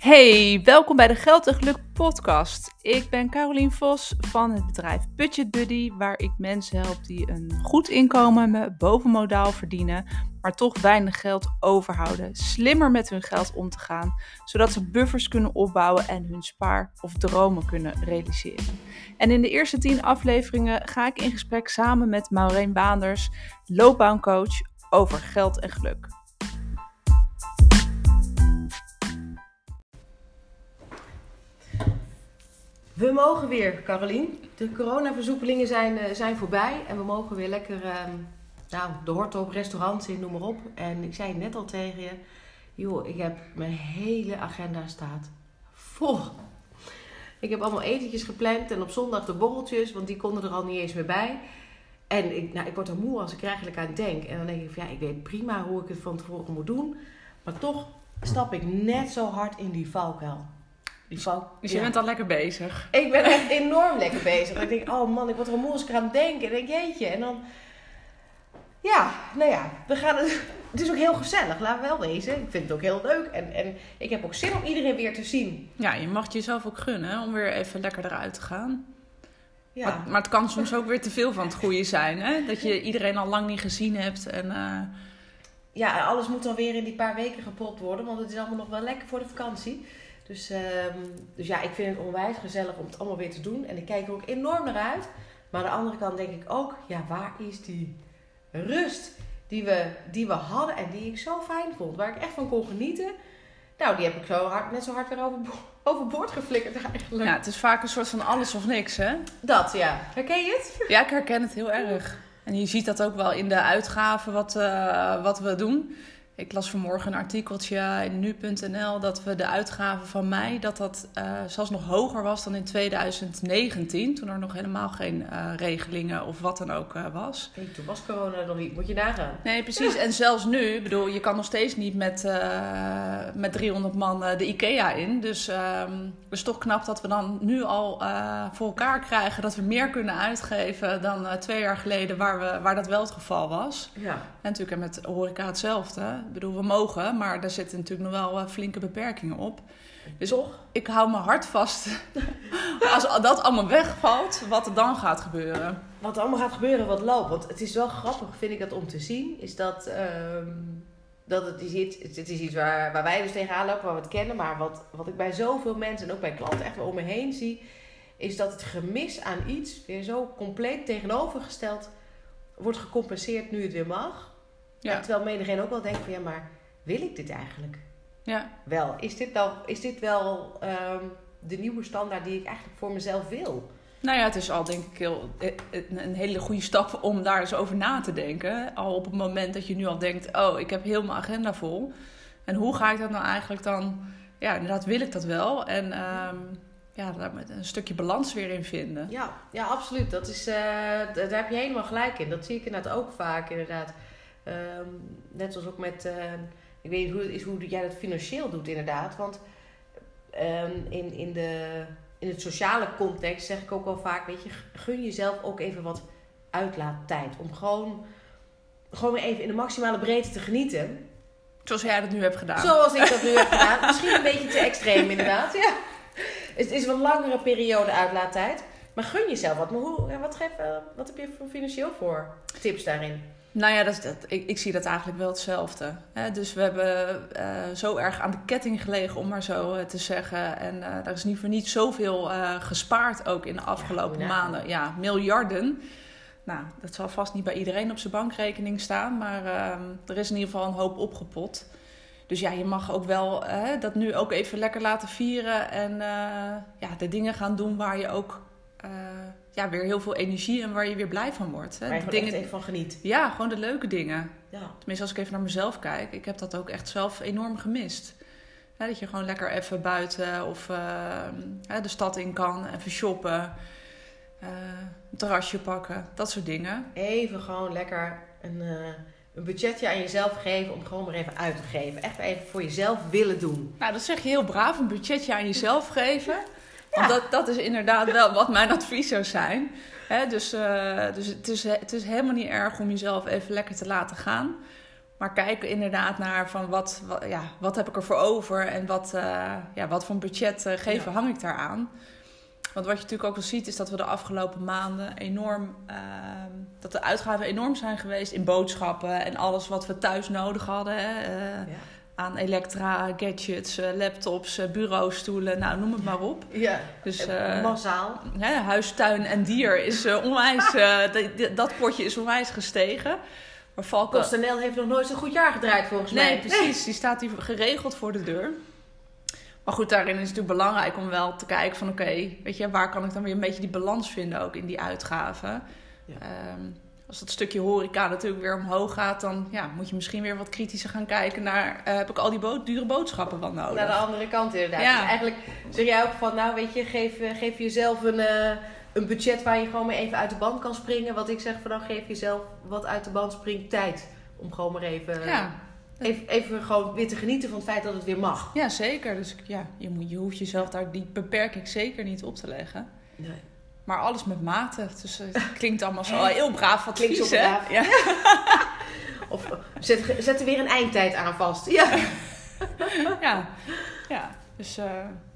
Hey, welkom bij de Geld en Geluk podcast. Ik ben Carolien Vos van het bedrijf Budget Buddy, waar ik mensen help die een goed inkomen bovenmodaal verdienen, maar toch weinig geld overhouden. Slimmer met hun geld om te gaan, zodat ze buffers kunnen opbouwen en hun spaar of dromen kunnen realiseren. En in de eerste tien afleveringen ga ik in gesprek samen met Maureen Baanders, loopbaancoach, over geld en geluk. We mogen weer, Carolien. De coronaversoepelingen zijn, uh, zijn voorbij en we mogen weer lekker uh, nou, de hort op, restaurants in, noem maar op. En ik zei net al tegen je, joh, ik heb mijn hele agenda staat vol. Ik heb allemaal etentjes gepland en op zondag de borreltjes, want die konden er al niet eens meer bij. En ik, nou, ik word er moe als ik er eigenlijk aan denk. En dan denk ik van ja, ik weet prima hoe ik het van tevoren moet doen. Maar toch stap ik net zo hard in die valkuil. Dus je bent al lekker bezig? Ik ben echt enorm lekker bezig. ik denk, oh man, ik word er moe als ik aan denken. En denk, jeetje. En dan, ja, nou ja, we gaan het. Het is ook heel gezellig, laten we wel wezen. Ik vind het ook heel leuk. En, en ik heb ook zin om iedereen weer te zien. Ja, je mag jezelf ook gunnen om weer even lekker eruit te gaan. Ja. Maar, maar, het kan soms ook weer te veel van het goede zijn. Hè? Dat je iedereen al lang niet gezien hebt. En, uh... Ja, alles moet dan weer in die paar weken gepropt worden. Want het is allemaal nog wel lekker voor de vakantie. Dus, um, dus ja, ik vind het onwijs gezellig om het allemaal weer te doen. En ik kijk er ook enorm naar uit. Maar aan de andere kant denk ik ook, ja, waar is die rust die we, die we hadden en die ik zo fijn vond. Waar ik echt van kon genieten. Nou, die heb ik zo hard, net zo hard weer over, overboord geflikkerd eigenlijk. Ja, het is vaak een soort van alles of niks, hè? Dat, ja. Herken je het? Ja, ik herken het heel erg. En je ziet dat ook wel in de uitgaven wat, uh, wat we doen. Ik las vanmorgen een artikeltje in nu.nl dat we de uitgaven van mei, dat dat uh, zelfs nog hoger was dan in 2019. Toen er nog helemaal geen uh, regelingen of wat dan ook uh, was. Hey, toen was corona nog niet, moet je nagaan. Nee, precies. En zelfs nu, bedoel, je kan nog steeds niet met, met 300 man de IKEA in. Dus um, het is toch knap dat we dan nu al voor elkaar krijgen dat we meer kunnen uitgeven dan twee jaar geleden, waar, we, waar dat wel het geval was. Ja. En natuurlijk met horeca hetzelfde. Ik bedoel, we mogen, maar daar zitten natuurlijk nog wel uh, flinke beperkingen op. Dus Toch? ik hou mijn hart vast. Als dat allemaal wegvalt, wat er dan gaat gebeuren. Wat er allemaal gaat gebeuren, wat loopt. Want het is wel grappig, vind ik dat om te zien. Is dat, uh, dat het is iets, het is iets waar, waar wij dus tegenaan lopen, waar we het kennen. Maar wat, wat ik bij zoveel mensen en ook bij klanten echt wel om me heen zie. Is dat het gemis aan iets weer zo compleet tegenovergesteld wordt gecompenseerd nu het weer mag. Ja. Terwijl menigeen ook wel denkt van ja, maar wil ik dit eigenlijk? Ja. Wel, is dit, wel, is dit wel um, de nieuwe standaard die ik eigenlijk voor mezelf wil? Nou ja, het is al denk ik heel, eh, een hele goede stap om daar eens over na te denken. Al op het moment dat je nu al denkt, oh, ik heb heel mijn agenda vol. En hoe ga ik dat nou eigenlijk dan... Ja, inderdaad wil ik dat wel. En um, ja, daar een stukje balans weer in vinden. Ja, ja absoluut. Dat is, uh, daar heb je helemaal gelijk in. Dat zie ik inderdaad ook vaak inderdaad. Ehm, net zoals ook met, uh, ik weet niet hoe, is, hoe jij dat financieel doet inderdaad. Want ehm, in, in, de, in het sociale context zeg ik ook wel vaak, weet je, gun jezelf ook even wat uitlaattijd. Om gewoon, gewoon weer even in de maximale breedte te genieten. Zoals jij dat nu hebt gedaan. Zoals ik dat nu heb gedaan. Misschien een beetje te extreem inderdaad, ja. Het is een langere periode uitlaattijd. Maar gun jezelf wat. Maar hoe, wat, geef, uh, wat heb je voor financieel voor tips daarin? Nou ja, dat, dat, ik, ik, zie dat eigenlijk wel hetzelfde. Hè? Dus we hebben uh, zo erg aan de ketting gelegen, om maar zo uh, te zeggen. En uh, er is niet voor niet zoveel gespaard ook in de afgelopen ja, maanden. Ja, miljarden. Nou, dat zal vast niet bij iedereen op zijn bankrekening staan. Maar ehm, er is in ieder geval een hoop opgepot. Dus ja, je mag ook wel dat nu ook even lekker laten vieren. En ja, de dingen gaan doen waar je ook ja, weer heel veel energie en waar je weer blij van wordt. Hè. Waar je dingen, echt van geniet. Ja, gewoon de leuke dingen. Ja. Tenminste, als ik even naar mezelf kijk, ik heb dat ook echt zelf enorm gemist. dat je gewoon lekker even buiten of uh, de stad in kan, even shoppen, uh, een terrasje pakken, dat soort dingen. Even gewoon lekker een, uh, een budgetje aan jezelf geven om gewoon maar even uit te geven. Echt even voor jezelf willen doen. Nou, dat zeg je heel braaf, een budgetje aan jezelf geven. Want dat, dat is inderdaad wel wat mijn advies zou zijn. dus uh, dus het, is, het is helemaal niet erg om jezelf even lekker te laten gaan. Maar kijken inderdaad naar van wat, wat, ja, wat heb ik ervoor over en wat, uh, ja, wat voor budget uh, geven, hang ik daaraan. Want wat je natuurlijk ook wel ziet, is dat we de afgelopen maanden enorm. Uh, dat de uitgaven enorm zijn geweest in boodschappen en alles wat we thuis nodig hadden. Hè, ja. Aan elektra, gadgets, laptops, bureaustoelen, nou noem het maar op. Ja, dus, massaal. Hè, huis, tuin en dier is onwijs. dat potje is onwijs gestegen. Maar Valken... PostNL heeft nog nooit zo'n goed jaar gedraaid volgens nee, mij. Nee, precies. Die staat hier geregeld voor de deur. Maar goed, daarin is het natuurlijk belangrijk om wel te kijken van... oké, weet je, waar kan ik dan weer een beetje die balans vinden ook in die uitgaven? Ja. Um, als dat stukje horeca natuurlijk weer omhoog gaat... dan ja, moet je misschien weer wat kritischer gaan kijken naar... Uh, heb ik al die bo dure boodschappen wel nodig? Naar de andere kant inderdaad. Ja. Dus eigenlijk zeg jij ook van... nou weet je, geef, geef jezelf een... Uh, een budget waar je gewoon maar even uit de band kan springen. Wat ik zeg van dan geef jezelf wat uit de band springt tijd. Om gewoon maar even, ja. even, even gewoon weer te genieten van het feit dat het weer mag. Ja, zeker. Dus ja, je, moet, je hoeft jezelf daar die beperking zeker niet op te leggen. Nee. Maar alles met mate. Dus het klinkt allemaal zo heel braaf wat Klinkt zo braaf. Ja. of zet, zet er weer een eindtijd aan vast. Ja. ja. ja. Dus, uh,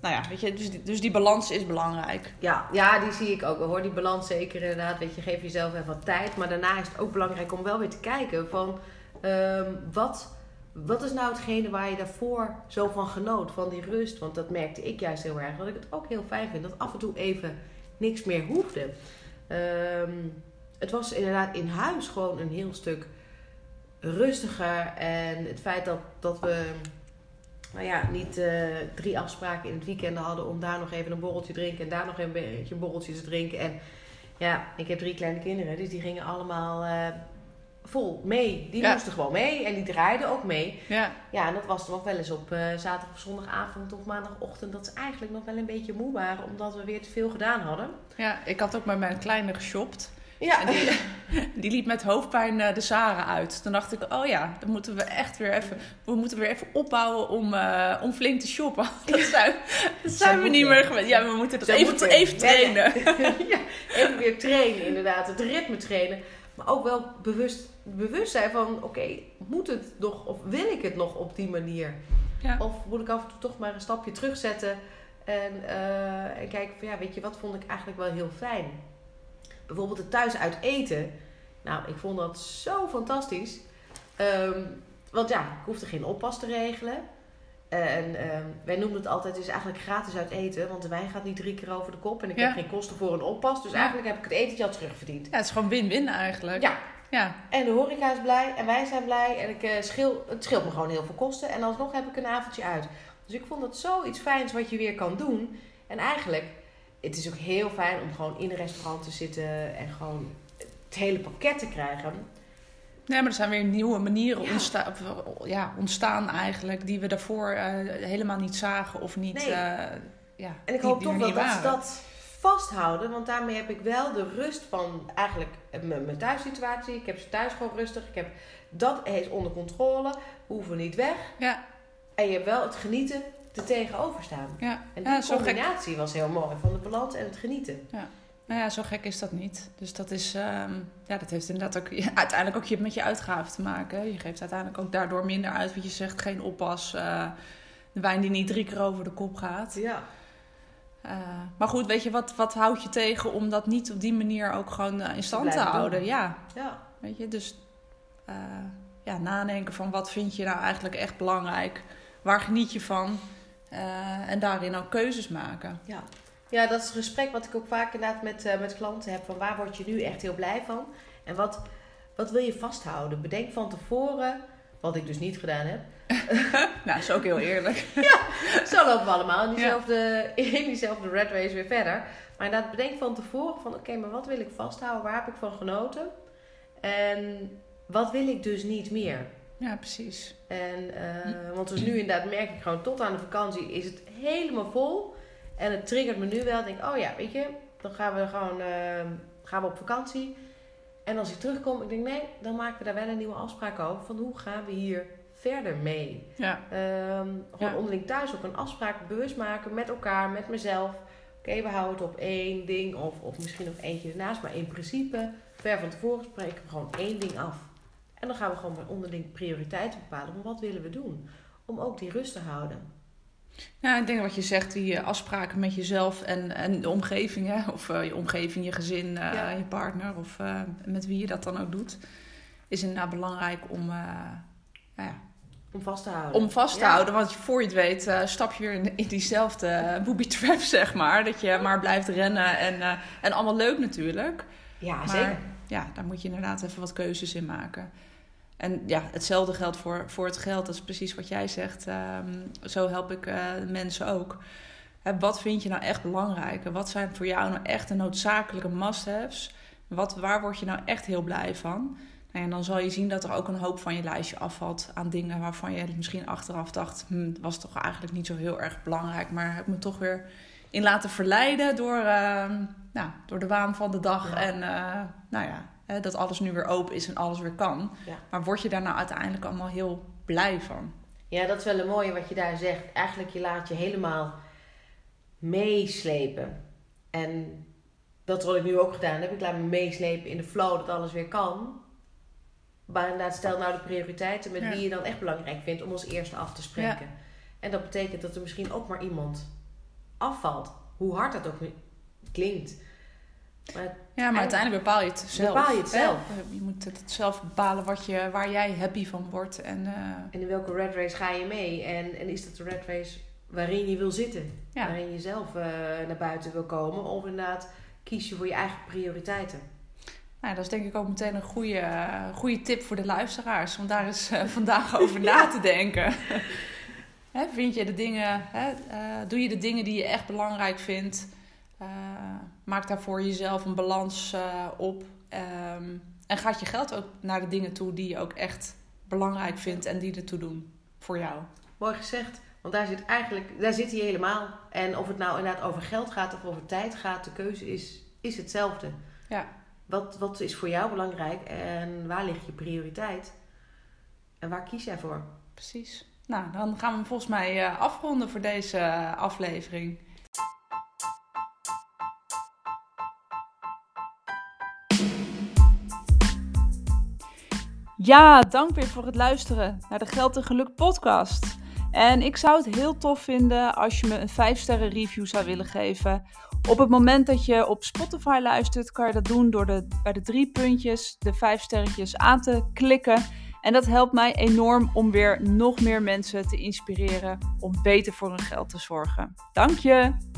nou ja, weet je, dus, die, dus die balans is belangrijk. Ja, ja, die zie ik ook wel hoor. Die balans zeker inderdaad. Weet je, geef jezelf even wat tijd. Maar daarna is het ook belangrijk om wel weer te kijken van... Um, wat, wat is nou hetgene waar je daarvoor zo van genoot? Van die rust. Want dat merkte ik juist heel erg. Dat ik het ook heel fijn vind. Dat af en toe even niks meer hoefde. Um, het was inderdaad in huis gewoon een heel stuk rustiger. En het feit dat, dat we nou ja, niet uh, drie afspraken in het weekend hadden om daar nog even een borreltje drinken en daar nog een beetje een borreltje te drinken. En ja, ik heb drie kleine kinderen, dus die gingen allemaal uh, vol mee. Die Ja. moesten gewoon mee en die draaiden ook mee. Ja, Ja, en dat was nog wel eens op eh, zaterdag of zondagavond of maandagochtend dat ze eigenlijk nog wel een beetje moe waren omdat we weer te veel gedaan hadden. ja, ik had ook met mijn kleine geshopt. Ja, En die, die liep met hoofdpijn eh, de Saren uit. Toen dacht ik, oh ja, dan moeten we echt weer even, we moeten weer even opbouwen om, eh, om flink te shoppen. Dat zijn, dat zijn we niet meer gewend. Ja, we moeten dat even, even trainen. ja, even weer trainen inderdaad, het ritme trainen. Maar ook wel bewust, bewust zijn van, oké, moet het nog of wil ik het nog op die manier? Ja. Of moet ik af en toe toch maar een stapje terugzetten en, eh, en kijken van ja, weet je, wat vond ik eigenlijk wel heel fijn? Bijvoorbeeld het thuis uit eten. Nou, ik vond dat zo fantastisch. Ehm, want ja, ik hoefde geen oppas te regelen. En ehm, wij noemen het altijd, het is eigenlijk gratis uit eten. Want de wijn gaat niet drie keer over de kop. En ik Ja. heb geen kosten voor een oppas. Dus Ja. eigenlijk heb ik het etentje al terugverdiend. Ja, het is gewoon win-win eigenlijk. Ja, Ja, en de horeca is blij en wij zijn blij. En ik, eh, schil, het scheelt me gewoon heel veel kosten. En alsnog heb ik een avondje uit. Dus ik vond dat zoiets fijns wat je weer kan doen. En eigenlijk, het is ook heel fijn om gewoon in een restaurant te zitten. En gewoon het hele pakket te krijgen. Nee, maar er zijn weer nieuwe manieren Ja. ontsta- of, ja, ontstaan eigenlijk... die we daarvoor eh, helemaal niet zagen of niet... Nee. eh, ja, En ik hoop die toch wel dat ze dat vasthouden. Want daarmee heb ik wel de rust van eigenlijk mijn mijn thuissituatie. Ik heb ze thuis gewoon rustig. Ik heb dat is onder controle. We hoeven niet weg. Ja, En je hebt wel het genieten er tegenover staan. ja. En ja die combinatie was heel mooi. Van de balans en het genieten. Nou ja, zo gek is dat niet. Dus dat is, ehm, ja, dat heeft inderdaad ook ja, uiteindelijk ook je- met je uitgaven te maken. Je geeft uiteindelijk ook daardoor minder uit, wat je zegt, geen oppas. eh, de wijn die niet drie keer over de kop gaat. Ja. Eh, maar goed, weet je, wat, wat houdt je tegen om dat niet op die manier ook gewoon eh, in stand te houden? doen. Ja, Ja. weet je, dus ja, nadenken van wat vind je nou eigenlijk echt belangrijk? Waar geniet je van? En daarin ook keuzes maken. Ja. Ja, dat is een gesprek wat ik ook vaak inderdaad met, eh, met klanten heb. Van waar word je nu echt heel blij van? En wat, wat wil je vasthouden? Bedenk van tevoren, wat ik dus niet gedaan heb. Nou, is ook heel eerlijk. Zo lopen we allemaal in diezelfde, in diezelfde red race weer verder. Maar inderdaad, bedenk van tevoren van oké, maar wat wil ik vasthouden? Waar heb ik van genoten? En wat wil ik dus niet meer? Ja, precies. En, eh, want dus nu inderdaad merk ik gewoon tot aan de vakantie is het helemaal vol. En het triggert me nu wel. Ik denk, oh ja, weet je, dan gaan we gewoon eh, gaan we op vakantie. En als ik terugkom, ik denk nee, dan maken we daar wel een nieuwe afspraak over. Van hoe gaan we hier verder mee? Ja, Ehm, gewoon Ja. onderling thuis ook een afspraak bewust maken met elkaar, met mezelf. Oké, we houden het op één ding of, of misschien nog eentje ernaast. Maar in principe, ver van tevoren spreken we gewoon één ding af. En dan gaan we gewoon onderling prioriteiten bepalen. Maar wat willen we doen? Om ook die rust te houden. Ja, ik denk wat je zegt, die afspraken met jezelf en, en de omgeving, hè? of je omgeving, je gezin, je partner, of met wie je dat dan ook doet, is inderdaad belangrijk om, ja, om vast te houden. Om vast te houden, want voor je het weet stap je weer in, in diezelfde booby trap, zeg maar. Dat je maar blijft rennen en, en allemaal leuk natuurlijk. Ja, maar, zeker. Ja, daar moet je inderdaad even wat keuzes in maken. En ja, hetzelfde geldt voor, voor het geld. Dat is precies wat jij zegt. Um, zo help ik uh, mensen ook. Hè, wat vind je nou echt belangrijk? Wat zijn voor jou nou echt de noodzakelijke must-haves? Wat, waar word je nou echt heel blij van? Nou en dan zal je zien dat er ook een hoop van je lijstje afvalt aan dingen waarvan je misschien achteraf dacht, hm, was toch eigenlijk niet zo heel erg belangrijk, maar heb me toch weer in laten verleiden door, uh, nou, door de waan van de dag ja. en uh, nou ja, dat alles nu weer open is en alles weer kan. Ja. Maar word je daar nou uiteindelijk allemaal heel blij van? Ja, dat is wel een mooie wat je daar zegt. Eigenlijk je laat je helemaal meeslepen. En dat wat ik nu ook gedaan heb. Ik laat me meeslepen in de flow dat alles weer kan. Maar inderdaad, stel nou de prioriteiten met wie je dan echt belangrijk vindt om als eerste af te spreken. Ja. En dat betekent dat er misschien ook maar iemand afvalt. Hoe hard dat ook klinkt. Maar ja, maar uiteindelijk bepaal je het zelf. Bepaal je het zelf. Je moet het zelf bepalen wat je, waar jij happy van wordt. En, uh... en in welke red race ga je mee? En, en is dat de red race waarin je wil zitten? Ja. Waarin je zelf uh, naar buiten wil komen? Of inderdaad kies je voor je eigen prioriteiten? Nou, dat is denk ik ook meteen een goede, goede tip voor de luisteraars. Om daar eens uh, vandaag over na te denken. hè, vind je de dingen, hè, doe je de dingen die je echt belangrijk vindt. Uh, maak daarvoor jezelf een balans op. Um, en gaat je geld ook naar de dingen toe die je ook echt belangrijk vindt en die ertoe doen voor jou. Mooi gezegd. Want daar zit eigenlijk, daar zit hij helemaal. En of het nou inderdaad over geld gaat of over tijd gaat, de keuze is, is hetzelfde. Ja. Wat, wat is voor jou belangrijk en waar ligt je prioriteit? En waar kies jij voor? Precies. Nou, dan gaan we hem volgens mij uh, afronden voor deze uh, aflevering. Ja, dank weer voor het luisteren naar de Geld en Geluk podcast. En ik zou het heel tof vinden als je me een 5 sterren review zou willen geven op het moment dat je op Spotify luistert, kan je dat doen door de, bij de drie puntjes de vijf sterretjes aan te klikken. En dat helpt mij enorm om weer nog meer mensen te inspireren om beter voor hun geld te zorgen. Dank je!